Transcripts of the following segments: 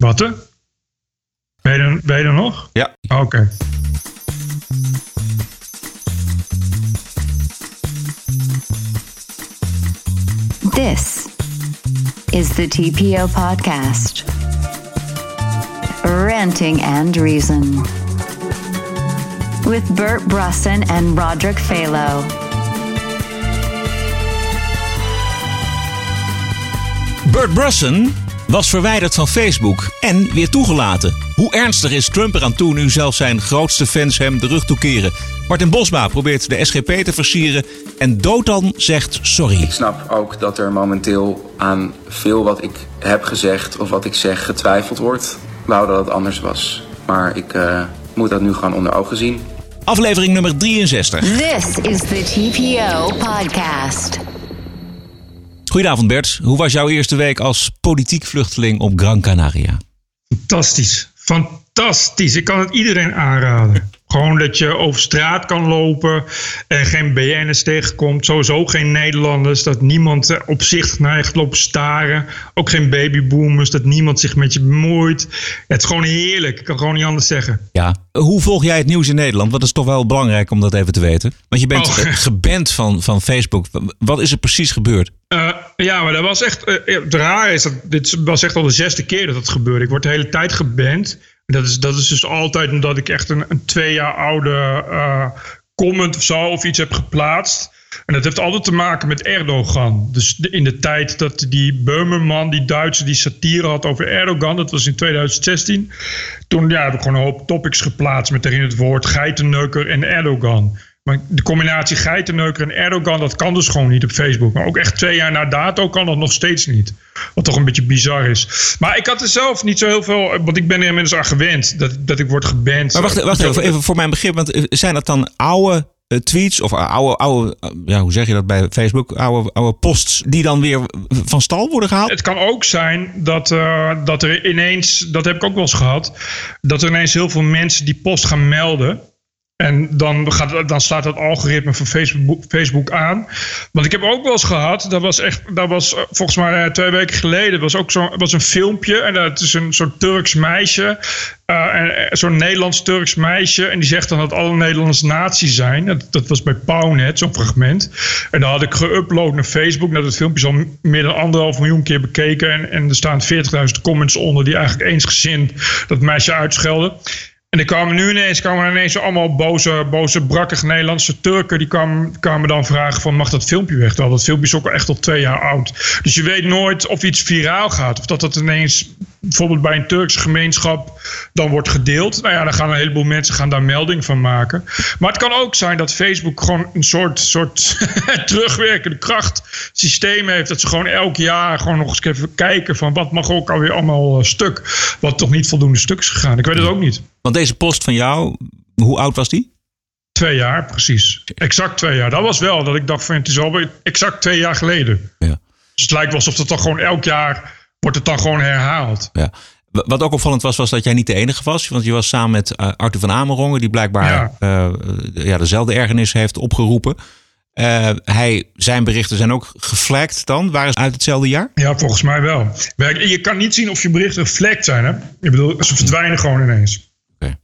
Wat er? Ben je er, ben je er nog? Ja. Oké. This is the TPO podcast. Ranting and Reason. With Bert Brusson and Roderick Phalo. Bert Brusson was verwijderd van Facebook en weer toegelaten. Hoe ernstig is Trump eraan toe nu zelfs zijn grootste fans hem de rug toekeren? Martin Bosma probeert de SGP te versieren en Dotan zegt sorry. Ik snap ook dat er momenteel aan veel wat ik heb gezegd of wat ik zeg getwijfeld wordt. Ik wou dat het anders was. Maar ik eh, moet dat nu gewoon onder ogen zien. Aflevering nummer 63. This is the TPO podcast. Goedenavond Bert, hoe was jouw eerste week als politiek vluchteling op Gran Canaria? Fantastisch. Fantastisch. Ik kan het iedereen aanraden. Gewoon dat je over straat kan lopen en geen BN'ers tegenkomt. Sowieso geen Nederlanders. Dat niemand eh, opzichtig naar je gaat lopen staren. Ook geen babyboomers. Dat niemand zich met je bemoeit. Het is gewoon heerlijk. Ik kan gewoon niet anders zeggen. Ja, hoe volg jij het nieuws in Nederland? Want dat is toch wel belangrijk om dat even te weten. Want je bent Oh. geband van, van Facebook. Wat is er precies gebeurd? Eh, ja, maar dat was echt. eh, het rare is dat dit was echt al de zesde keer dat het gebeurde. Ik word de hele tijd geband. Dat is, dat is dus altijd omdat ik echt een, een twee jaar oude eh, comment of zo of iets heb geplaatst. En dat heeft altijd te maken met Erdogan. Dus in de tijd dat die Beumerman, die Duitse, die satire had over Erdogan, dat was in 2016. Toen ja, heb ik gewoon een hoop topics geplaatst met erin het woord geitenneuker en Erdogan. Maar de combinatie geitenneuker en Erdogan, dat kan dus gewoon niet op Facebook. Maar ook echt twee jaar na dato kan dat nog steeds niet. Wat toch een beetje bizar is. Maar ik had er zelf niet zo heel veel... Want ik ben er inmiddels aan gewend dat, dat ik word geband. Maar wacht, wacht even, even voor mijn begrip. Want eh, zijn dat dan oude eh, tweets of oude, oude, eh, ja, hoe zeg je dat bij Facebook? Oude, oude posts die dan weer van stal worden gehaald? Het kan ook zijn dat, eh, dat er ineens, dat heb ik ook wel eens gehad, dat er ineens heel veel mensen die post gaan melden. En dan, gaat, dan slaat het algoritme van Facebook, Facebook aan. Want ik heb ook wel eens gehad, dat was echt, dat was eh, volgens mij eh, twee weken geleden, was ook zo'n was een filmpje. En dat is een soort Turks meisje, eh, zo'n Nederlands-Turks meisje. En die zegt dan dat alle Nederlanders nazi zijn. Dat, dat was bij Pownet, zo'n fragment. En dan had ik geüpload naar Facebook. Nou, dat filmpje is al meer dan anderhalf miljoen keer bekeken. En, en er staan 40.000 comments onder die eigenlijk eensgezind dat meisje uitschelden. En er kwamen nu ineens, kwamen ineens allemaal boze, boze brakkig Nederlandse Turken. Die kwamen, kwamen dan vragen van mag dat filmpje weg? Terwijl dat filmpje is ook al echt al twee jaar oud. Dus je weet nooit of iets viraal gaat. Of dat dat ineens bijvoorbeeld bij een Turkse gemeenschap dan wordt gedeeld. Nou ja, dan gaan een heleboel mensen gaan daar melding van maken. Maar het kan ook zijn dat Facebook gewoon een soort, soort terugwerkende kracht systeem heeft. Dat ze gewoon elk jaar gewoon nog eens even kijken van wat mag ook alweer allemaal eh, stuk. Wat toch niet voldoende stuk is gegaan. Ik weet het ook niet. Want deze post van jou, hoe oud was die? Twee jaar, precies. Exact twee jaar. Dat was wel dat ik dacht van het is alweer exact twee jaar geleden. Ja. Dus het lijkt wel alsof het dan gewoon elk jaar wordt het dan gewoon herhaald. Ja. Wat ook opvallend was, was dat jij niet de enige was. Want je was samen met eh, Arthur van Amerongen, die blijkbaar Ja. eh, ja, dezelfde ergernis heeft opgeroepen. Eh, hij, zijn berichten zijn ook geflagd dan. Waren ze uit hetzelfde jaar? Ja, volgens mij wel. Je kan niet zien of je berichten geflekt zijn. Hè? Ik bedoel, ze verdwijnen gewoon ineens. Oké.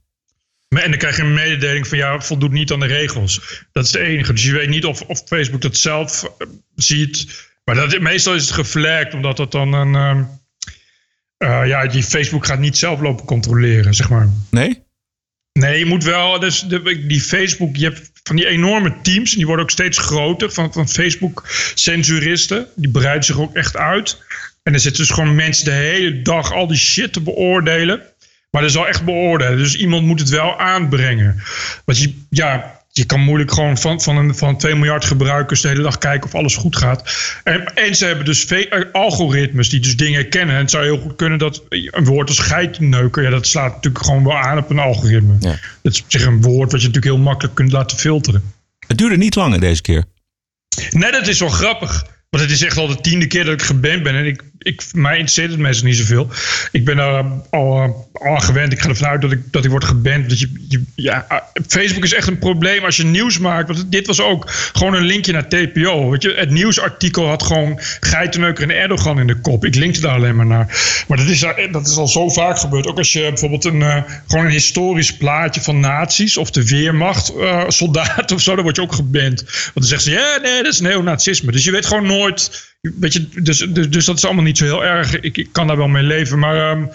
Maar- En dan krijg je een mededeling van ja, voldoet niet aan de regels. Dat is de enige. Dus je weet niet of, of Facebook dat zelf ziet. Maar dat, meestal is het geflagd, omdat dat dan een. ehm, eh, ja, die Facebook gaat niet zelf lopen controleren, zeg maar. Nee? Nee, je moet wel. Dus de, die Facebook, je hebt van die enorme teams, en die worden ook steeds groter, van, van Facebook-censuristen. Die breiden zich ook echt uit. En er zitten dus gewoon mensen de hele dag al die shit te beoordelen. Maar dat is wel echt beoordelen. Dus iemand moet het wel aanbrengen. Want je, ja, je kan moeilijk gewoon van, van, een, van 2 miljard gebruikers de hele dag kijken of alles goed gaat. En, en ze hebben dus ve- eh, algoritmes die dus dingen kennen. En het zou heel goed kunnen dat een woord als geitenneuker, ja, dat slaat natuurlijk gewoon wel aan op een algoritme. Ja. Dat is op zich een woord wat je natuurlijk heel makkelijk kunt laten filteren. Het duurde niet lang hè, deze keer. Nee, dat is wel grappig. Want het is echt al de tiende keer dat ik geband ben. En ik, ik, mij interesseert het meestal niet zoveel. Ik ben er al, uh, al gewend. Ik ga ervan uit dat ik, dat ik word geband. Dat je, je, ja, uh, Facebook is echt een probleem als je nieuws maakt. Want dit was ook gewoon een linkje naar TPO. Weet je, het nieuwsartikel had gewoon Geitenneuker en Erdogan in de kop. Ik linkte daar alleen maar naar. Maar dat is, dat is al zo vaak gebeurd. Ook als je bijvoorbeeld een, gewoon een historisch plaatje van nazi's of de Weermacht, uh, soldaten of zo, dan word je ook geband. Want dan zeggen ze, ja, nee, dat is neonazisme. Dus je weet gewoon nooit. Weet je, dus, dus, dus dat is allemaal niet zo heel erg. Ik, ik kan daar wel mee leven. Maar um,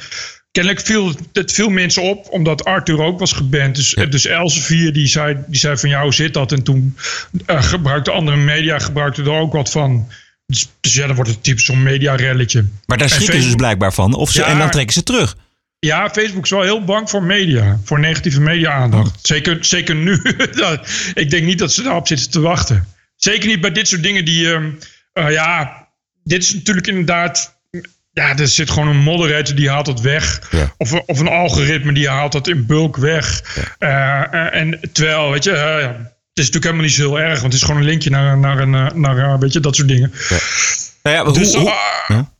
kennelijk viel het veel mensen op, omdat Arthur ook was geband. Dus, ja. dus Elsevier die zei, die zei van jou zit dat. En toen uh, gebruikte andere media gebruikte er ook wat van. Dus, dus ja, dan wordt het typisch zo'n mediarelletje. Maar daar schrikken ze dus blijkbaar van. Of ze, ja, en dan trekken ze terug. Ja, Facebook is wel heel bang voor media. Voor negatieve media-aandacht. Zeker, zeker nu. ik denk niet dat ze daarop zitten te wachten. Zeker niet bij dit soort dingen die... Um, uh, ja, dit is natuurlijk inderdaad... Ja, er zit gewoon een moderator die haalt het weg. Ja. Of, of een algoritme die haalt dat in bulk weg. Ja. Uh, en terwijl, weet je... Het is natuurlijk helemaal niet zo heel erg. Want het is gewoon een linkje naar, naar, een, naar weet je, dat soort dingen. Ja. Nou ja, hoe, dus, hoe,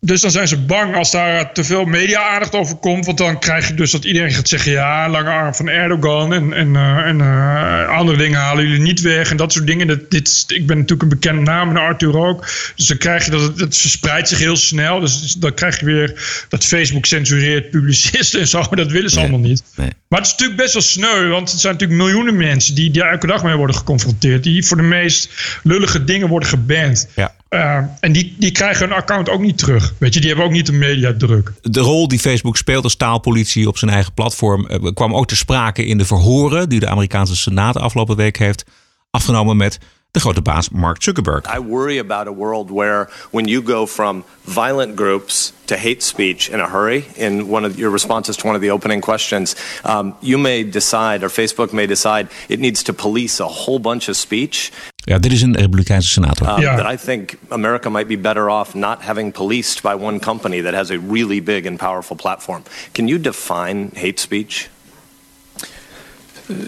dus dan zijn ze bang als daar te veel media-aandacht over komt. Want dan krijg je dus dat iedereen gaat zeggen: ja, lange arm van Erdogan. En, en, uh, en uh, andere dingen halen jullie niet weg. En dat soort dingen. Dat, dit, ik ben natuurlijk een bekende naam en Arthur ook. Dus dan krijg je dat het, het verspreidt zich heel snel. Dus dan krijg je weer dat Facebook censureert publicisten en zo. Dat willen ze Nee, allemaal niet. nee. Maar het is natuurlijk best wel sneu. Want het zijn natuurlijk miljoenen mensen die, die elke dag mee worden geconfronteerd. Die voor de meest lullige dingen worden geband. Ja. Uh, en die, die krijgen hun account ook niet terug. Weet je, die hebben ook niet de mediadruk. De rol die Facebook speelt als taalpolitie op zijn eigen platform uh, kwam ook ter sprake in de verhoren die de Amerikaanse Senaat afgelopen week heeft afgenomen met de grote baas Mark Zuckerberg. I worry about a world where when you go from violent groups to hate speech in a hurry, in one of your responses to one of the opening questions, um, you may decide, or Facebook may decide, it needs to police a whole bunch of speech. Ja, dit is een Republikeinse senator. Um, Ja. That I think America might be better off not having policed by one company that has a really big and powerful platform. Can you define hate speech?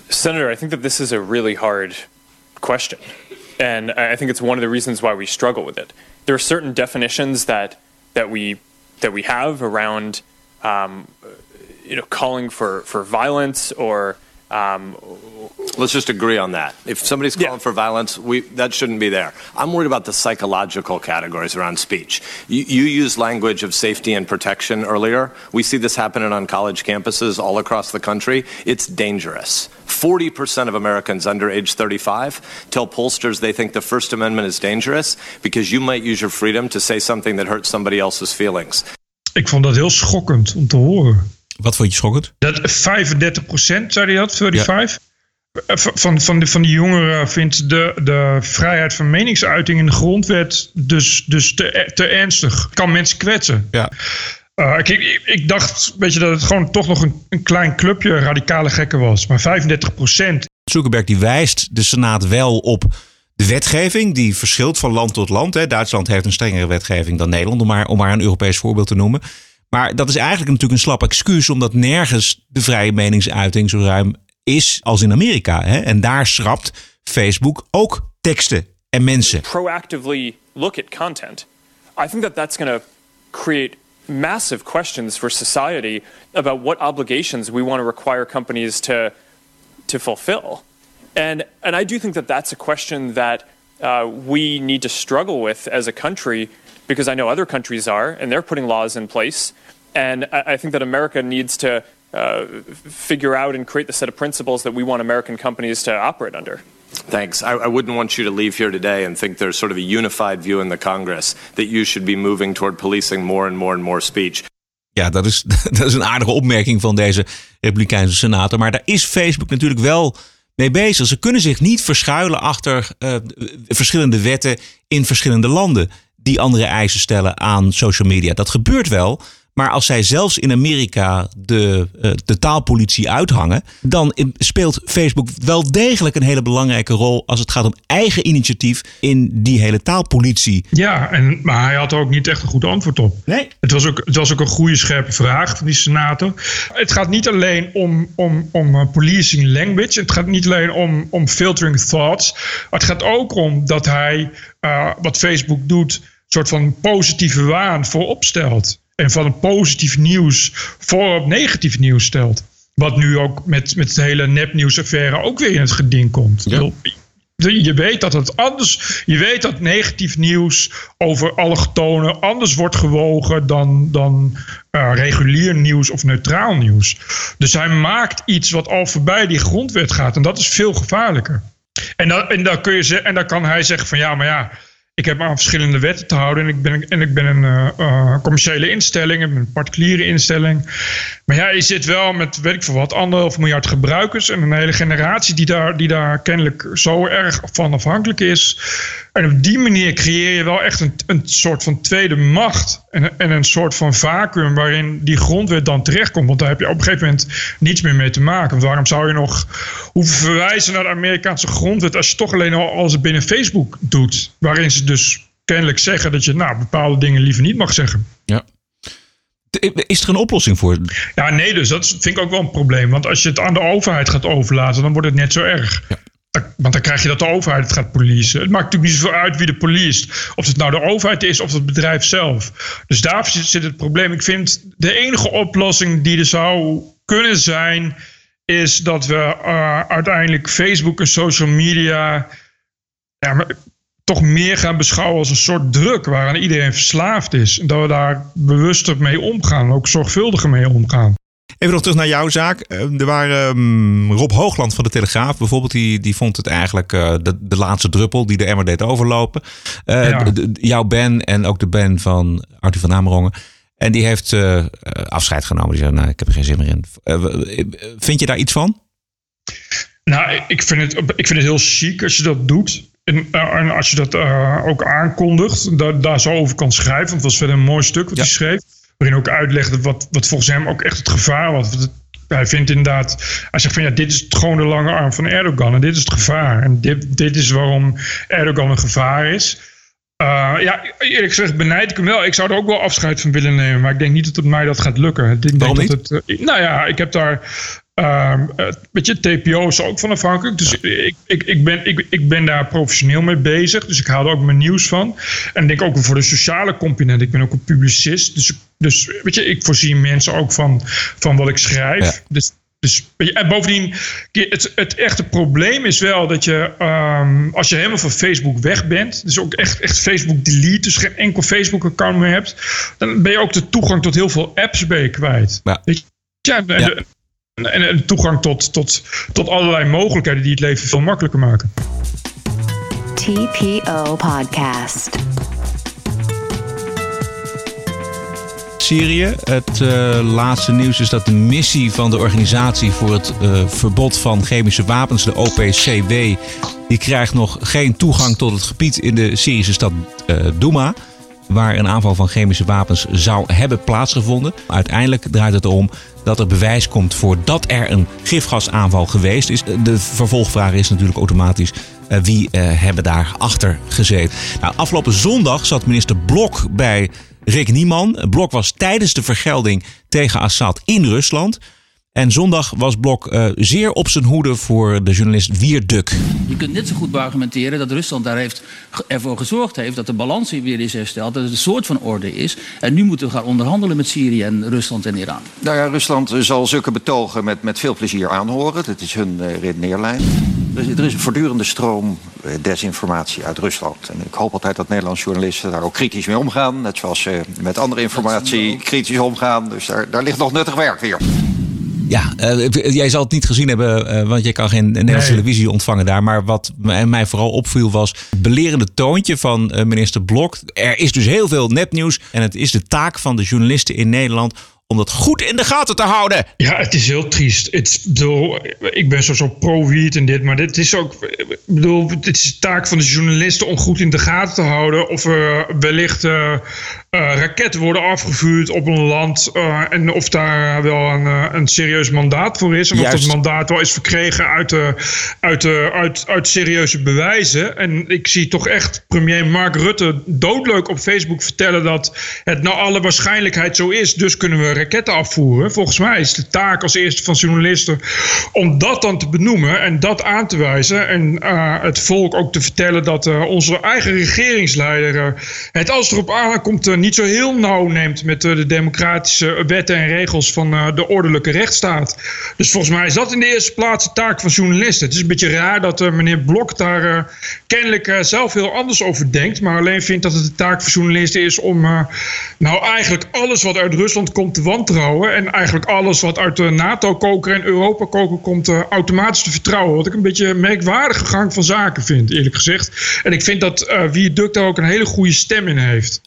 Senator, I think that this is a really hard question. And I think it's one of the reasons why we struggle with it. There are certain definitions that, that, we, that we have around um, you know, calling for, for violence or um, Let's just agree on that. If somebody's calling Yeah. for violence, we, that shouldn't be there. I'm worried about the psychological categories around speech. You, you used language of safety and protection earlier. We see this happening on college campuses all across the country. It's dangerous. 40% of Americans under age 35 tell pollsters they think the First Amendment is dangerous because you might use your freedom to say something that hurts somebody else's feelings. Ik vond dat heel schokkend om te horen. Wat vond je schokkend? Dat 35% zei hij dat, 35? Eh, Van, van, van, de, van die jongeren vindt de, de vrijheid van meningsuiting in de grondwet dus, dus te, te ernstig. Kan mensen kwetsen. Ja. Uh, ik, ik, ik dacht, weet je, dat het gewoon toch nog een, een klein clubje radicale gekken was. Maar 35 procent. Zuckerberg die wijst de Senaat wel op de wetgeving. Die verschilt van land tot land. Hè. Duitsland heeft een strengere wetgeving dan Nederland. Om maar, om maar een Europees voorbeeld te noemen. Maar dat is eigenlijk natuurlijk een slap excuus. Omdat nergens de vrije meningsuiting zo ruim is als in Amerika. Hè. En daar schrapt Facebook ook teksten en mensen. proactively look at content, I think that that's going to create massive questions for society about what obligations we want to require companies to to fulfill. And and I do think that that's a question that uh, we need to struggle with as a country because I know other countries are and they're putting laws in place. And I, I think that America needs to uh, figure out and create the set of principles that we want American companies to operate under. Thanks. I, I wouldn't want you to leave here today and think there's sort of a unified view in the Congress that you should be moving toward policing more and more and more speech. Ja, dat is, dat is een aardige opmerking van deze Republikeinse senator. Maar daar is Facebook natuurlijk wel mee bezig. Ze kunnen zich niet verschuilen achter uh, verschillende wetten in verschillende landen. Die andere eisen stellen aan social media. Dat gebeurt wel. Maar als zij zelfs in Amerika de, uh, de taalpolitie uithangen, dan speelt Facebook wel degelijk een hele belangrijke rol als het gaat om eigen initiatief in die hele taalpolitie. Ja, en, maar hij had er ook niet echt een goed antwoord op. Nee. Het was ook, het was ook een goede scherpe vraag van die senator. Het gaat niet alleen om, om, om uh, policing language. Het gaat niet alleen om, om filtering thoughts. Het gaat ook om dat hij, uh, wat Facebook doet, soort van positieve waan voorop stelt. En van een positief nieuws voor op negatief nieuws stelt. Wat nu ook met, met de hele nepnieuwsaffaire ook weer in het geding komt. Ja. Je weet dat het anders. Je weet dat negatief nieuws over allochtonen anders wordt gewogen dan, dan eh, regulier nieuws of neutraal nieuws. Dus hij maakt iets wat al voorbij die grondwet gaat. En dat is veel gevaarlijker. En dan, en dan, kun je ze, en dan kan hij zeggen van ja, maar ja. Ik heb me aan verschillende wetten te houden. En ik ben, en ik ben een eh, eh, commerciële instelling. Een particuliere instelling. Maar ja, je zit wel met, weet ik veel wat, anderhalf miljard gebruikers. En een hele generatie die daar, die daar kennelijk zo erg van afhankelijk is. En op die manier creëer je wel echt een, een soort van tweede macht. En, en een soort van vacuüm waarin die grondwet dan terechtkomt. Want daar heb je op een gegeven moment niets meer mee te maken. Waarom zou je nog hoeven verwijzen naar de Amerikaanse grondwet... als je toch alleen al alles binnen Facebook doet. Waarin ze dus kennelijk zeggen dat je nou, bepaalde dingen liever niet mag zeggen. Ja. Is er een oplossing voor? Ja, nee, dus dat vind ik ook wel een probleem. Want als je het aan de overheid gaat overlaten, dan wordt het net zo erg. Ja. Want dan krijg je dat de overheid het gaat policen. Het maakt natuurlijk niet zoveel uit wie de poliest. Of het nou de overheid is of het bedrijf zelf. Dus daar zit het probleem. Ik vind de enige oplossing die er zou kunnen zijn... is dat we eh, uiteindelijk Facebook en social media... Ja, maar toch meer gaan beschouwen als een soort druk... waaraan iedereen verslaafd is. En dat we daar bewuster mee omgaan. Ook zorgvuldiger mee omgaan. Even nog terug naar jouw zaak. Eh, Er waren ehm, Rob Hoogland van de Telegraaf bijvoorbeeld. Die, die vond het eigenlijk eh, de, de laatste druppel die de emmer deed overlopen. Eh, Ja. jouw Ben en ook de Ben van Arthur van Amerongen. En die heeft afscheid genomen. Die zei, nou, ik heb er geen zin meer in. Vind je daar iets van? Nou, ik vind het, ik vind het heel chic als je dat doet. En, eh, en als je dat eh, ook aankondigt, daar, daar zo over kan schrijven. Want het was verder een mooi stuk wat Ja. hij schreef. Waarin ook uitlegde wat, wat volgens hem ook echt het gevaar was. Hij vindt inderdaad, hij zegt van ja, dit is gewoon de lange arm van Erdogan. En dit is het gevaar. En dit, dit is waarom Erdogan een gevaar is. Eh, ja, eerlijk gezegd benijd ik hem wel. Ik zou er ook wel afscheid van willen nemen. Maar ik denk niet dat het mij dat gaat lukken. Ik denk Waarom dat Het, nou ja, ik heb daar... eh, weet je, TPO is er ook van afhankelijk. Dus ik, ik, ik, ben, ik, ik ben daar professioneel mee bezig. Dus ik haal er ook mijn nieuws van. En ik denk ook voor de sociale component. Ik ben ook een publicist. Dus, dus weet je, ik voorzie mensen ook van, van wat ik schrijf. Ja. Dus, dus, en bovendien, het, het echte probleem is wel dat je, ehm, als je helemaal van Facebook weg bent, dus ook echt, echt Facebook delete, dus geen enkel Facebook-account meer hebt, dan ben je ook de toegang tot heel veel apps ben je kwijt. Ja. Weet je? Ja, en, Ja. En, en, en toegang tot, tot, tot allerlei mogelijkheden die het leven veel makkelijker maken. TPO Podcast. Syrië. Het eh, laatste nieuws is dat de missie van de organisatie voor het eh, verbod van chemische wapens, de OPCW, die krijgt nog geen toegang tot het gebied in de Syrische stad eh Douma. Waar een aanval van chemische wapens zou hebben plaatsgevonden. Uiteindelijk draait het erom dat er bewijs komt voor dat er een gifgasaanval geweest is. De vervolgvraag is natuurlijk automatisch eh, wie eh, hebben daar achter gezeten. Nou, afgelopen zondag zat minister Blok bij Rick Nieman. Blok was tijdens de vergelding tegen Assad in Rusland. En zondag was Blok eh, zeer op zijn hoede voor de journalist Wierduk. Je kunt net zo goed beargumenteren dat Rusland daar heeft, ervoor gezorgd heeft dat de balans weer is hersteld, dat het een soort van orde is. En nu moeten we gaan onderhandelen met Syrië en Rusland en Iran. Nou ja, Rusland eh, zal zulke betogen met, met veel plezier aanhoren. Dat is hun uh, redeneerlijn. Er is, er is een voortdurende stroom uh, desinformatie uit Rusland. En ik hoop altijd dat Nederlandse journalisten daar ook kritisch mee omgaan. Net zoals ze met andere informatie kritisch omgaan. Dus daar, daar ligt nog nuttig werk weer. Ja, uh, jij zal het niet gezien hebben, uh, want je kan geen Nederlandse nee. televisie ontvangen daar. Maar wat mij vooral opviel was het belerende toontje van uh, minister Blok. Er is dus heel veel nepnieuws en het is de taak van de journalisten in Nederland om dat goed in de gaten te houden. Ja, het is heel triest. Het, bedoel, ik ben zo pro-wiet en dit, maar dit is ook... Ik bedoel, het is de taak van de journalisten om goed in de gaten te houden... of er wellicht uh, eh, raketten worden afgevuurd op een land eh, en of daar wel een, eh, een serieus mandaat voor is. En Juist. of dat mandaat wel is verkregen uit, de, uit, de, uit, uit serieuze bewijzen. En ik zie toch echt premier Mark Rutte doodleuk op Facebook vertellen dat het naar alle waarschijnlijkheid zo is. Dus kunnen we raketten afvoeren. Volgens mij is de taak als eerste van journalisten om dat dan te benoemen en dat aan te wijzen. En het volk ook te vertellen dat onze eigen regeringsleider het als erop aankomt niet zo heel nauw neemt met eh, de democratische wetten en regels van eh, de ordelijke rechtsstaat. Dus volgens mij is dat in de eerste plaats de taak van journalisten. Het is een beetje raar dat eh, meneer Blok daar kennelijk zelf heel anders over denkt, maar alleen vindt dat het de taak van journalisten is om nou eigenlijk alles wat uit Rusland komt te wantrouwen en eigenlijk alles wat uit de NATO-koker en Europa-koker komt automatisch te vertrouwen. Wat ik een beetje een merkwaardige gang van zaken vind, eerlijk gezegd. En ik vind dat Wie Duk daar ook een hele goede stem in heeft.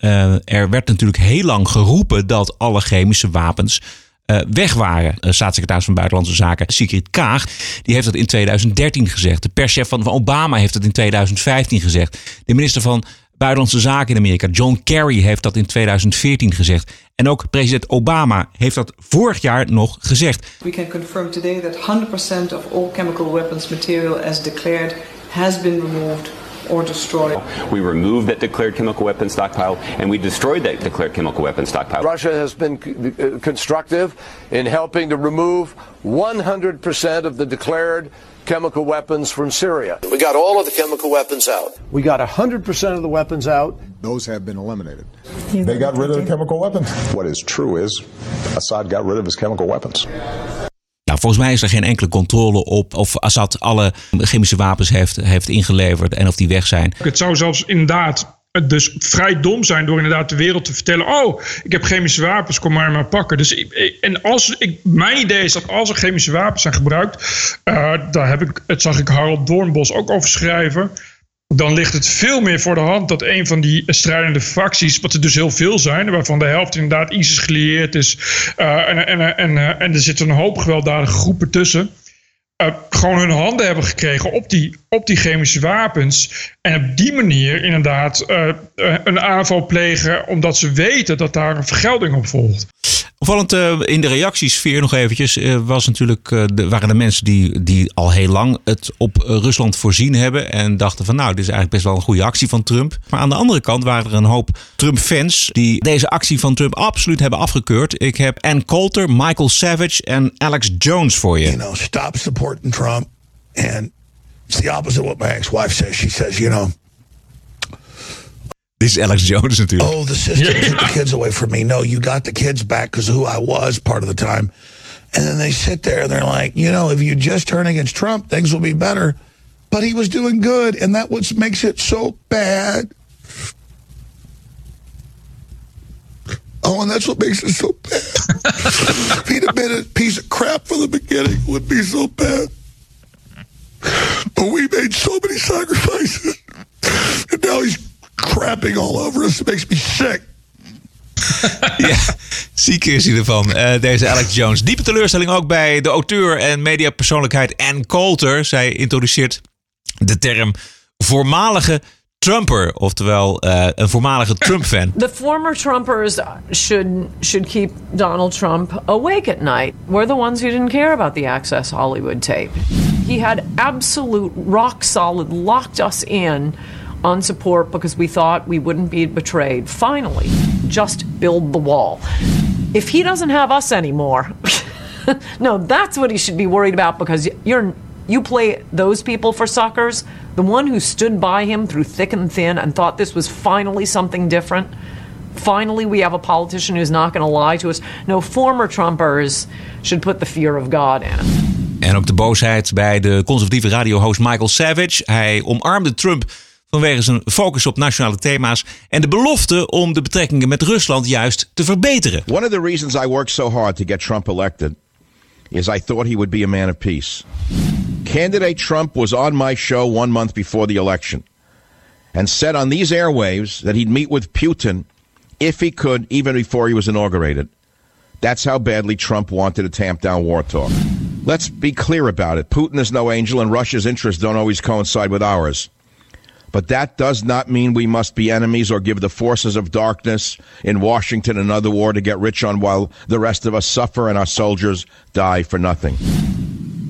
Er werd natuurlijk heel lang geroepen dat alle chemische wapens eh, weg waren. Eh, staatssecretaris van Buitenlandse Zaken Sigrid Kaag die heeft dat in 2013 gezegd. De perschef van, van Obama heeft dat in 2015 gezegd. De minister van Buitenlandse Zaken in Amerika, John Kerry, heeft dat in 2014 gezegd. En ook president Obama heeft dat vorig jaar nog gezegd. We can confirm today that 100% of all chemical weapons material as declared has been removed or destroyed. We removed that declared chemical weapons stockpile and we destroyed that declared chemical weapons stockpile. Russia has been uh, constructive in helping to remove 100% of the declared chemical weapons from Syria. We got all of the chemical weapons out. We got 100% of the weapons out. Those have been eliminated. They got rid of the chemical weapons. What is true is Assad got rid of his chemical weapons. Nou, volgens mij is er geen enkele controle op of Assad alle chemische wapens heeft, heeft ingeleverd en of die weg zijn. Het zou zelfs inderdaad dus vrij dom zijn door inderdaad de wereld te vertellen: Oh, ik heb chemische wapens, kom maar maar pakken. Dus en als ik, mijn idee is dat als er chemische wapens zijn gebruikt, eh, daar heb ik, het zag ik Harold Doornbos ook over schrijven. Dan ligt het veel meer voor de hand dat een van die strijdende facties, wat er dus heel veel zijn, waarvan de helft inderdaad ISIS gelieerd is, eh, en, en, en, eh, en er zitten een hoop gewelddadige groepen tussen eh, gewoon hun handen hebben gekregen op die, op die chemische wapens. En op die manier inderdaad een aanval plegen, omdat ze weten dat daar een vergelding op volgt. Opvallend eh, in de reactiesfeer nog eventjes eh, was natuurlijk, eh, de, waren de mensen die, die al heel lang het op Rusland voorzien hebben. En dachten van nou, dit is eigenlijk best wel een goede actie van Trump. Maar aan de andere kant waren er een hoop Trump-fans die deze actie van Trump absoluut hebben afgekeurd. Ik heb Ann Coulter, Michael Savage en Alex Jones voor je. you know, stop supporting Trump. And it's the opposite of what my ex-wife says. She says, you know, Dit is Alex Jones natuurlijk. oh, the system took the kids away from me. No, you got the kids back because of who I was part of the time. And then they sit there and they're like, you know, if you just turn against Trump, things will be better. But he was doing good, and that what makes it so bad. Oh, and that's what makes it so bad. if he'd have been a piece of crap from the beginning, it would be so bad. But we made so many sacrifices. Crapping all over us. It makes me sick. Ja, ziek is hij ervan. Eh, deze Alex Jones. Diepe teleurstelling ook bij de auteur en mediapersoonlijkheid Ann Coulter. Zij introduceert de term voormalige Trumper. Oftewel eh, een voormalige Trump-fan. The former Trumpers should should keep Donald Trump awake at night. We're the ones who didn't care about the Access Hollywood tape. He had absolute rock solid locked us in on support because we thought we wouldn't be betrayed. Finally, just build the wall. If he doesn't have us anymore, no, that's what he should be worried about because you're you play those people for suckers. The one who stood by him through thick and thin and thought this was finally something different. Finally, we have a politician who's not going to lie to us. No, former Trumpers should put the fear of God in. En ook de boosheid bij de conservatieve radiohost Michael Savage. Hij omarmde Trump vanwege zijn focus op nationale thema's en de belofte om de betrekkingen met Rusland juist te verbeteren. One of the reasons I worked so hard to get Trump elected is I thought he would be a man of peace. Candidate Trump was on my show one month before the election and said on these airwaves that he'd meet with Putin if he could, even before he was inaugurated. That's how badly Trump wanted to tamp down war talk. Let's be clear about it. Putin is no angel, and Russia's interests don't always coincide with ours. But that does not mean we must be enemies or give the forces of darkness in Washington another war to get rich on while the rest of us suffer and our soldiers die for nothing.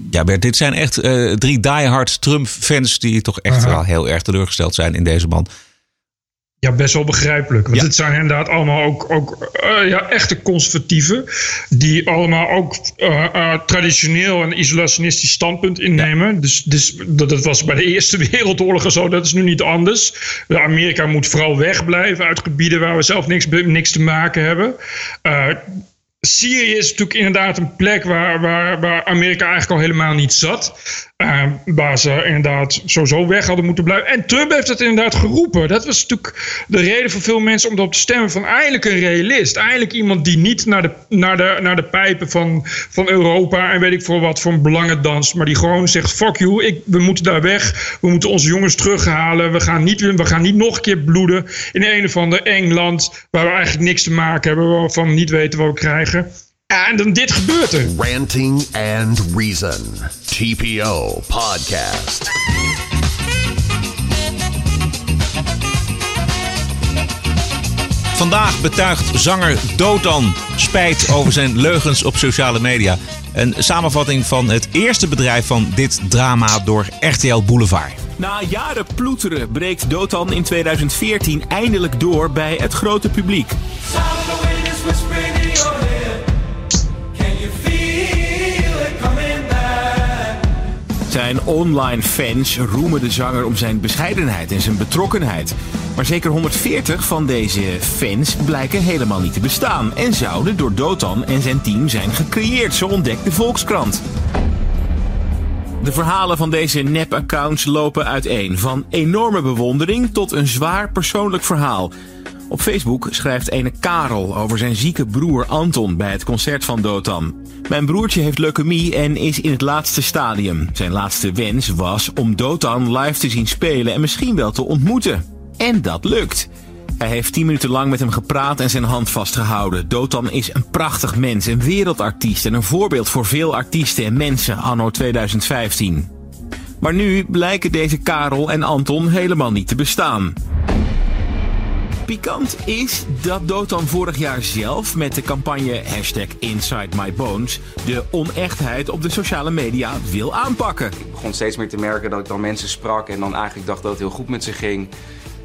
Ja, Bert, dit zijn echt uh, drie diehard Trump-fans die toch echt wel heel erg teleurgesteld zijn in deze man. Ja, best wel begrijpelijk. Want het zijn inderdaad allemaal ook, ook uh, ja, echte conservatieven. Die allemaal ook uh, uh, traditioneel een isolationistisch standpunt innemen. Dus, dus dat, dat was bij de Eerste Wereldoorlog en zo. Dat is nu niet anders. Amerika moet vooral wegblijven uit gebieden waar we zelf niks, niks te maken hebben. Syrië is natuurlijk inderdaad een plek waar, waar, waar Amerika eigenlijk al helemaal niet zat. Uh, waar ze inderdaad sowieso weg hadden moeten blijven. En Trump heeft het inderdaad geroepen. Dat was natuurlijk de reden voor veel mensen om op te stemmen van eindelijk een realist. Eindelijk iemand die niet naar de, naar de, naar de pijpen van, van Europa en weet ik voor wat voor belangen danst. Maar die gewoon zegt: fuck you, ik, we moeten daar weg. We moeten onze jongens terughalen. We gaan niet, we gaan niet nog een keer bloeden in een of ander eng land waar we eigenlijk niks te maken hebben. Waarvan we niet weten wat we krijgen. En dan dit gebeurt er. Ranting and Reason. TPO Podcast. Vandaag betuigt zanger Dotan spijt over zijn leugens op sociale media. Een samenvatting van het eerste bedrijf van dit drama door RTL Boulevard. Na jaren ploeteren breekt Dotan in 2014 eindelijk door bij het grote publiek. Zijn online fans roemen de zanger om zijn bescheidenheid en zijn betrokkenheid. Maar zeker 140 van deze fans blijken helemaal niet te bestaan en zouden door Dotan en zijn team zijn gecreëerd, zo ontdekt de Volkskrant. De verhalen van deze nep-accounts lopen uiteen, van enorme bewondering tot een zwaar persoonlijk verhaal. Op Facebook schrijft ene Karel over zijn zieke broer Anton bij het concert van Dotan. Mijn broertje heeft leukemie en is in het laatste stadium. Zijn laatste wens was om Dotan live te zien spelen en misschien wel te ontmoeten. En dat lukt. Hij heeft tien minuten lang met hem gepraat en zijn hand vastgehouden. Dotan is een prachtig mens, een wereldartiest en een voorbeeld voor veel artiesten en mensen anno 2015. Maar nu blijken deze Karel en Anton helemaal niet te bestaan. Pikant is dat Dotan vorig jaar zelf met de campagne hashtag Inside My Bones de onechtheid op de sociale media wil aanpakken. Ik begon steeds meer te merken dat ik dan mensen sprak en dan eigenlijk dacht dat het heel goed met ze ging.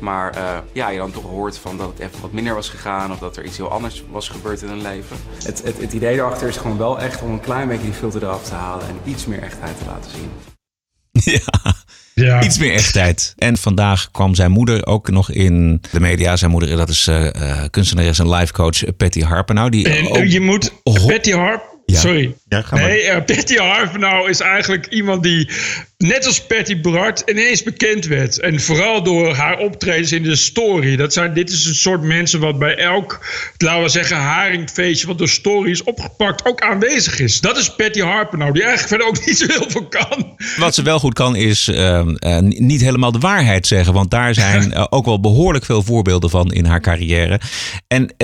Maar uh, ja, je dan toch hoort van dat het even wat minder was gegaan of dat er iets heel anders was gebeurd in hun leven. Het, het, het idee erachter is gewoon wel echt om een klein beetje die filter eraf te halen en iets meer echtheid te laten zien. Ja. Ja. Iets meer echtheid. En vandaag kwam zijn moeder ook nog in de media. Zijn moeder, dat is uh, kunstenares en life coach Patty Harper. Nou, die en, ook... Je moet Patty Harper. Ja. Sorry. Ja, nee, uh, Patty Harper nou is eigenlijk iemand die net als Patty Bart ineens bekend werd. En vooral door haar optredens in de story. Dat zijn, dit is een soort mensen wat bij elk, laten we zeggen, haringfeestje wat door story is opgepakt, ook aanwezig is. Dat is Patty Harper nou, die eigenlijk verder ook niet zo heel veel kan. Wat ze wel goed kan is uh, uh, niet helemaal de waarheid zeggen. Want daar zijn uh, ook wel behoorlijk veel voorbeelden van in haar carrière. En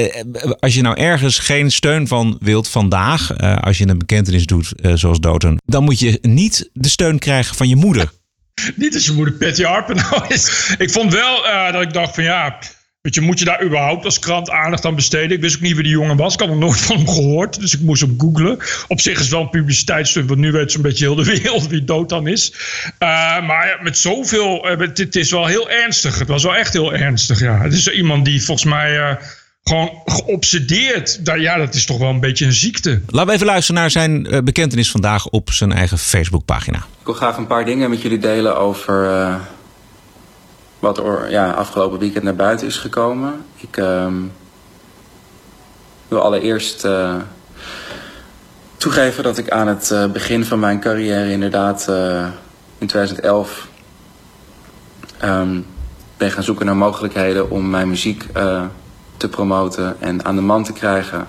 als je nou ergens geen steun van wilt vandaag, als je een bekentenis doet zoals Doten, dan moet je niet de steun krijgen van je moeder. Niet als je moeder Patty Harper nou is. Ik vond wel uh, dat ik dacht van ja, weet je, moet je daar überhaupt als krant aandacht aan besteden? Ik wist ook niet wie die jongen was. Ik had nog nooit van hem gehoord, dus ik moest hem googlen. Op zich is wel een publiciteitsstunt, want nu weet zo'n beetje heel de wereld wie dood dan is. Uh, maar ja, met zoveel, het, het, is wel heel ernstig. Het was wel echt heel ernstig, ja. Het is iemand die volgens mij gewoon geobsedeerd. Ja, dat is toch wel een beetje een ziekte. Laten we even luisteren naar zijn uh, bekentenis vandaag op zijn eigen Facebookpagina. Ik wil graag een paar dingen met jullie delen over uh, wat er ja, afgelopen weekend naar buiten is gekomen. Ik uh, wil allereerst uh, toegeven dat ik aan het begin van mijn carrière inderdaad in 2011 um, ben gaan zoeken naar mogelijkheden om mijn muziek te promoten en aan de man te krijgen.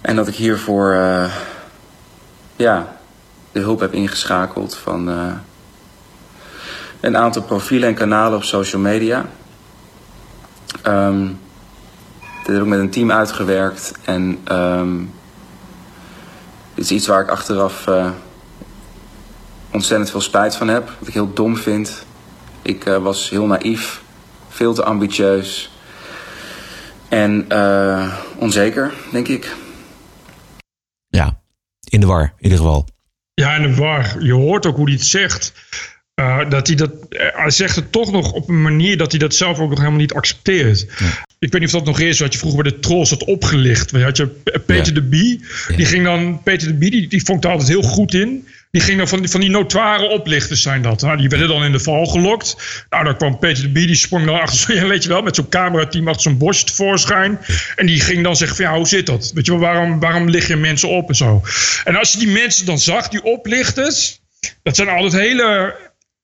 En dat ik hiervoor uh, ja, de hulp heb ingeschakeld van uh, een aantal profielen en kanalen op social media. Um, dit heb ik met een team uitgewerkt en um, dit is iets waar ik achteraf uh, ontzettend veel spijt van heb. Wat ik heel dom vind. Ik eh, was heel naïef, veel te ambitieus en eh, onzeker, denk ik. Ja, in de war in ieder geval. Ja, in de war. Je hoort ook hoe hij het zegt. Uh, dat hij, dat, uh, hij zegt het toch nog op een manier dat hij dat zelf ook nog helemaal niet accepteert. Ik weet niet of dat nog is wat je vroeger bij de Trolls had opgelicht. Je had je Peter de Bie. Die ging dan, Peter de Bie, die, die vond er altijd heel goed in. Die ging dan van die, van die notoire oplichters zijn dat. Nou, die werden dan in de val gelokt. Nou, dan kwam Peter de Bie, die sprong dan achter zo'n, weet je wel, met zo'n camerateam achter zo'n bosje tevoorschijn. En die ging dan zeggen van, ja, hoe zit dat? Weet je wel, waarom, waarom lig je mensen op en zo? En als je die mensen dan zag, die oplichters, dat zijn altijd hele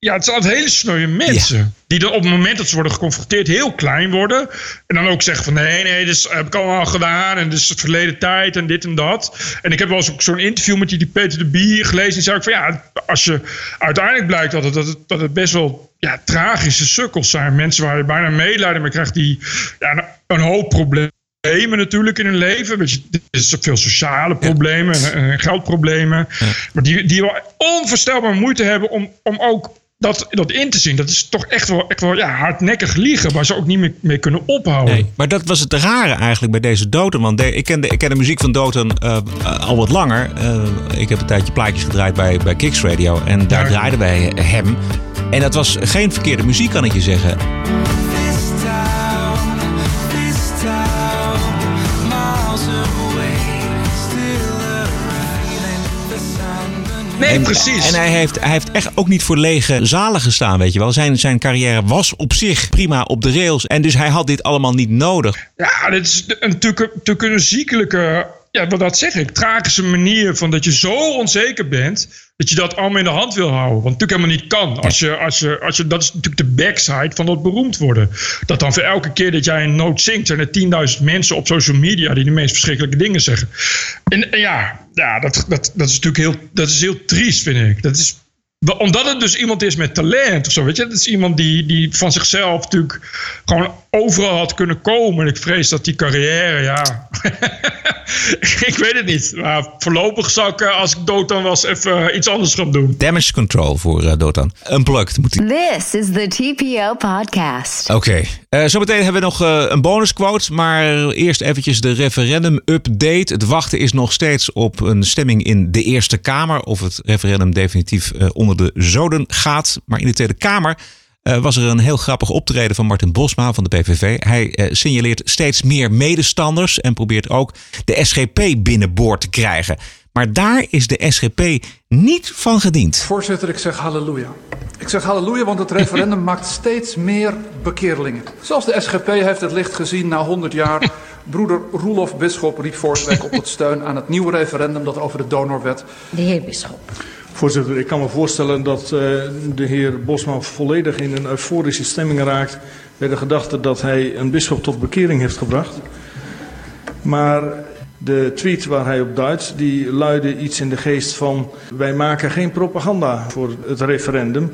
ja, het zijn altijd hele sneuwe mensen. Die dan op het moment dat ze worden geconfronteerd heel klein worden. En dan ook zeggen van nee, nee, dit heb ik allemaal gedaan. En dit is het verleden tijd en dit en dat. En ik heb wel eens ook zo'n interview met die, die Peter de Bier gelezen. En zei ik van ja, als je uiteindelijk blijkt dat het, dat het, dat het best wel ja, tragische sukkels zijn. Mensen waar je bijna medelijden mee krijgt. Die ja, een hoop problemen problemen natuurlijk in hun leven. Weet je, er is veel sociale problemen en, en geldproblemen. Maar die, die wel onvoorstelbaar moeite hebben om, om ook dat, dat in te zien. Dat is toch echt wel, echt wel ja, hardnekkig liegen, waar ze ook niet meer mee kunnen ophouden. Nee, maar dat was het rare eigenlijk bij deze Doten. Want de, ik, ken de, ik ken de muziek van Doten uh, al wat langer. Uh, ik heb een tijdje plaatjes gedraaid bij, bij Kicks Radio. En daar ja. draaiden wij hem. En dat was geen verkeerde muziek, kan ik je zeggen. Nee, en, precies. En hij heeft, hij heeft echt ook niet voor lege zalen gestaan, weet je wel. Zijn, zijn carrière was op zich prima op de rails. En dus hij had dit allemaal niet nodig. Ja, dit is natuurlijk, natuurlijk een ziekelijke, ja, wat dat zeg ik, tragische manier van dat je zo onzeker bent dat je dat allemaal in de hand wil houden. Want natuurlijk helemaal niet kan. Als je, als je, als je, dat is natuurlijk de backside van dat beroemd worden. Dat dan voor elke keer dat jij een noot zingt... zijn er 10.000 mensen op social media... die de meest verschrikkelijke dingen zeggen. En, en ja, ja dat, dat, dat is natuurlijk heel, dat is heel triest, vind ik. Dat is omdat het dus iemand is met talent of zo, weet je. Het is iemand die, die van zichzelf natuurlijk gewoon overal had kunnen komen. En ik vrees dat die carrière, ja... ik weet het niet. Maar voorlopig zou ik, als ik Dotan was, even iets anders gaan doen. Damage control voor uh, Dotan. Unplugged moet hij. This is the TPO podcast. Oké. Okay. Uh, zometeen hebben we nog uh, een bonusquote. Maar eerst eventjes de referendum-update. Het wachten is nog steeds op een stemming in de Eerste Kamer. Of het referendum definitief onder de zoden gaat. Maar in de Tweede Kamer uh, was er een heel grappig optreden van Martin Bosma van de PVV. Hij uh, signaleert steeds meer medestanders en probeert ook de SGP binnenboord te krijgen. Maar daar is de SGP niet van gediend. Voorzitter, ik zeg halleluja. Ik zeg halleluja, want het referendum maakt steeds meer bekeerlingen. Zoals de SGP heeft het licht gezien na 100 jaar. Broeder Roelof Bisschop riep vorige week op tot steun aan het nieuwe referendum dat over de donorwet. De heer Bisschop. Voorzitter, ik kan me voorstellen dat uh, de heer Bosman volledig in een euforische stemming raakt bij de gedachte dat hij een bisschop tot bekering heeft gebracht. Maar de tweet waar hij op duidt, die luidde iets in de geest van wij maken geen propaganda voor het referendum.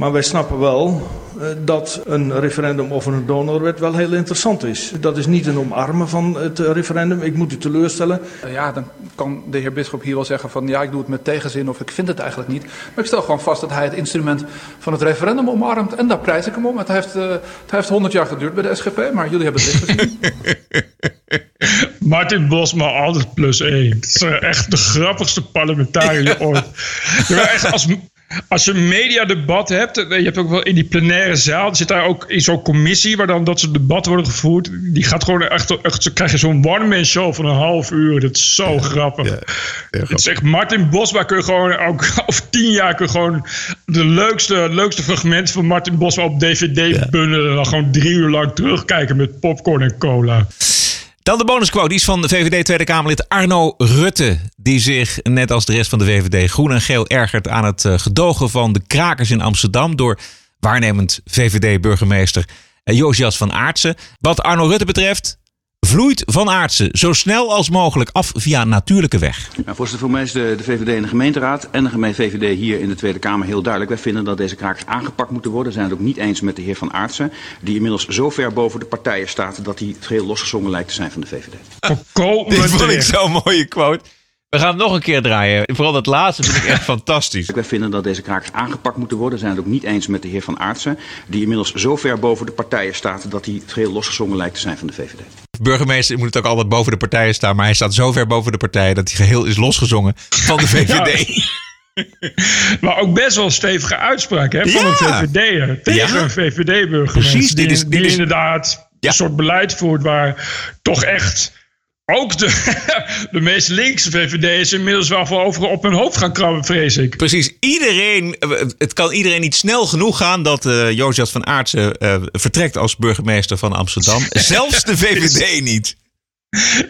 Maar wij snappen wel uh, dat een referendum over een donorwet wel heel interessant is. Dat is niet een omarmen van het referendum. Ik moet u teleurstellen. Uh, ja, dan kan de heer Bisschop hier wel zeggen van ja, ik doe het met tegenzin of ik vind het eigenlijk niet. Maar ik stel gewoon vast dat hij het instrument van het referendum omarmt. En daar prijs ik hem om. Het heeft, uh, het heeft 100 jaar geduurd bij de SGP, maar jullie hebben het licht gezien. Martin Bosma, altijd plus één. Het is echt de grappigste parlementariër ooit. echt als, als je een mediadebat hebt, je hebt ook wel in die plenaire zaal, zit daar ook in zo'n commissie waar dan dat soort debatten worden gevoerd. Die gaat gewoon echt, echt zo krijg je zo'n one-man show van een half uur. Dat is zo grappig. Ja, grappig. Het is echt Martin Bosma kun je gewoon ook over tien jaar kun je gewoon de leukste, leukste fragmenten van Martin Bosma op DVD ja. bundelen en dan gewoon drie uur lang terugkijken met popcorn en cola. Dan de bonusquote, die is van de VVD Tweede Kamerlid Arno Rutte. Die zich, net als de rest van de VVD, groen en geel ergert aan het gedogen van de krakers in Amsterdam. Door waarnemend VVD-burgemeester Josias van Aartsen. Wat Arno Rutte betreft, vloeit van Aartsen zo snel als mogelijk af via natuurlijke weg. Nou, voorzitter, voor mij is de, de VVD en de gemeenteraad en de gemeente VVD hier in de Tweede Kamer heel duidelijk. Wij vinden dat deze krakers aangepakt moeten worden. We zijn het ook niet eens met de heer Van Aartsen, die inmiddels zo ver boven de partijen staat dat hij het geheel losgezongen lijkt te zijn van de VVD. Dit vond ik zo'n mooie quote. We gaan het nog een keer draaien. Vooral dat laatste vind ik echt fantastisch. Wij vinden dat deze krakers aangepakt moeten worden. We zijn het ook niet eens met de heer Van Aartsen. Die inmiddels zo ver boven de partijen staat dat hij geheel losgezongen lijkt te zijn van de VVD. Burgemeester moet het ook altijd boven de partijen staan. Maar hij staat zo ver boven de partijen dat hij geheel is losgezongen van de VVD. Maar ook best wel een stevige uitspraak hè, van Ja. een VVD'er. Tegen Ja. een VVD-burgemeester. Precies, dit die, is- dit die is- inderdaad een soort beleid voert waar toch echt ook de, de meest linkse VVD'ers inmiddels wel voor over op hun hoofd gaan krabben, vrees ik. Precies, iedereen, eh, het kan iedereen niet snel genoeg gaan dat Jozef van Aartsen eh, vertrekt als burgemeester van Amsterdam. Zelfs de VVD niet.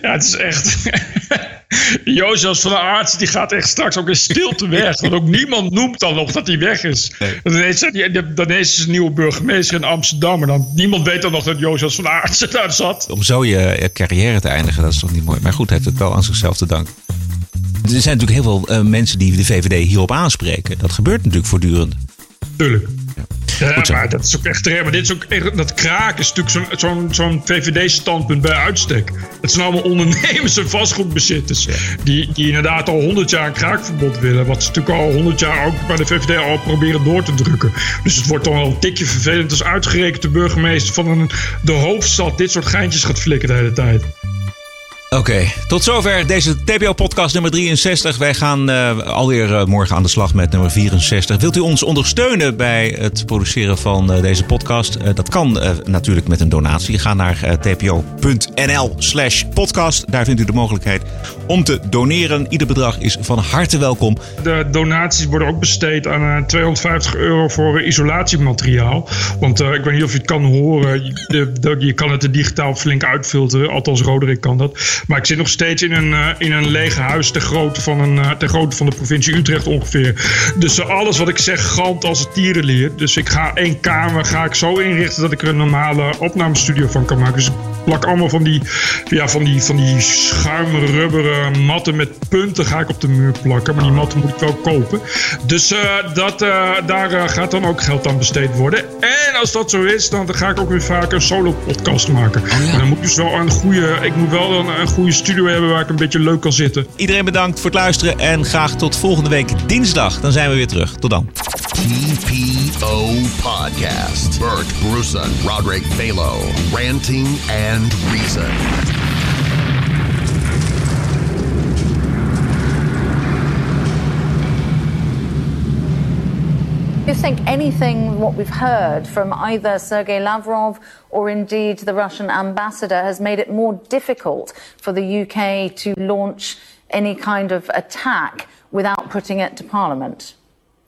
Ja, het is echt. Jozef van der Aarts die gaat echt straks ook in stilte weg. Want ook niemand noemt dan nog dat hij weg is. Dan ineens, dan is er een nieuwe burgemeester in Amsterdam. En dan, niemand weet dan nog dat Jozef van der Aarts daar zat. Om zo je carrière te eindigen, dat is toch niet mooi. Maar goed, hij heeft het wel aan zichzelf te danken. Er zijn natuurlijk heel veel eh, mensen die de VVD hierop aanspreken. Dat gebeurt natuurlijk voortdurend. Tuurlijk. Ja, zo. maar dat is ook echt terecht. Maar dit is ook echt, dat kraak is natuurlijk zo'n zo'n zo'n VVD-standpunt bij uitstek. Het zijn allemaal ondernemers en vastgoedbezitters. Die, die inderdaad al 100 jaar een kraakverbod willen. Wat ze natuurlijk al 100 jaar ook bij de VVD al proberen door te drukken. Dus het wordt dan wel een tikje vervelend als uitgerekend de burgemeester van een, de hoofdstad dit soort geintjes gaat flikken de hele tijd. Oké, tot zover deze TPO-podcast nummer 63. Wij gaan eh, alweer eh, morgen aan de slag met nummer 64. Wilt u ons ondersteunen bij het produceren van eh, deze podcast? Dat kan natuurlijk met een donatie. Ga naar tpo.nl slash podcast. Daar vindt u de mogelijkheid om te doneren. Ieder bedrag is van harte welkom. De donaties worden ook besteed aan eh, 250 euro voor isolatiemateriaal. Want ik weet niet of je het kan horen. Je, de- je kan het er digitaal flink uitfilteren. Althans, Roderick kan dat. Maar ik zit nog steeds in een, eh, in een leeg huis ter grootte, van een, eh, ter van de provincie Utrecht ongeveer. Dus eh, alles wat ik zeg galmt als het tierenleer. Dus ik ga één kamer ga ik zo inrichten dat ik er een normale opnamestudio van kan maken. Dus plak allemaal van die, ja, van die, van die schuimrubberen matten met punten ga ik op de muur plakken. Maar die matten moet ik wel kopen. Dus eh, dat, eh, daar eh, gaat dan ook geld aan besteed worden. En als dat zo is, dan ga ik ook weer vaak een solo podcast maken. Maar dan moet ik dus wel een goede, ik moet wel een, een goede studio hebben waar ik een beetje leuk kan zitten. Iedereen bedankt voor het luisteren en graag tot volgende week dinsdag. Dan zijn we weer terug. Tot dan. TPO Podcast. Bert Bruson, Roderick Balo, Ranting and Reason. Do you think anything what we've heard from either Sergei Lavrov or indeed the Russian ambassador has made it more difficult for the UK to launch any kind of attack without putting it to Parliament?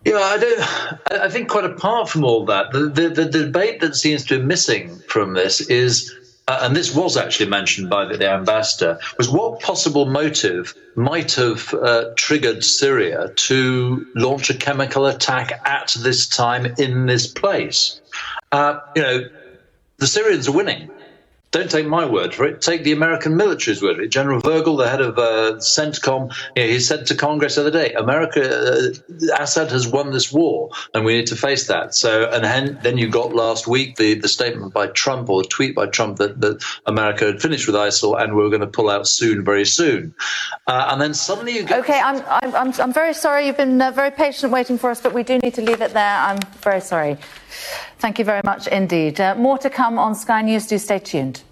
Yeah, I don't. I- think quite apart from all that, the, the, the debate that seems to be missing from this is, uh, and this was actually mentioned by the, the ambassador, was what possible motive might have uh, triggered Syria to launch a chemical attack at this time in this place. Uh, you know, the Syrians are winning. Don't take my word for it. Take the American military's word for it. General Virgil, the head of uh, CENTCOM, you know, he said to Congress the other day, "America, uh, Assad has won this war, and we need to face that." So, and then, then you got last week the, the statement by Trump or the tweet by Trump that, that America had finished with ISIL and we were going to pull out soon, very soon. Uh, and then suddenly you get Okay, I'm, I'm, I'm, I'm very sorry. You've been uh, very patient waiting for us, but we do need to leave it there. I'm very sorry. Thank you very much indeed. Uh, more to come on Sky News. Do stay tuned.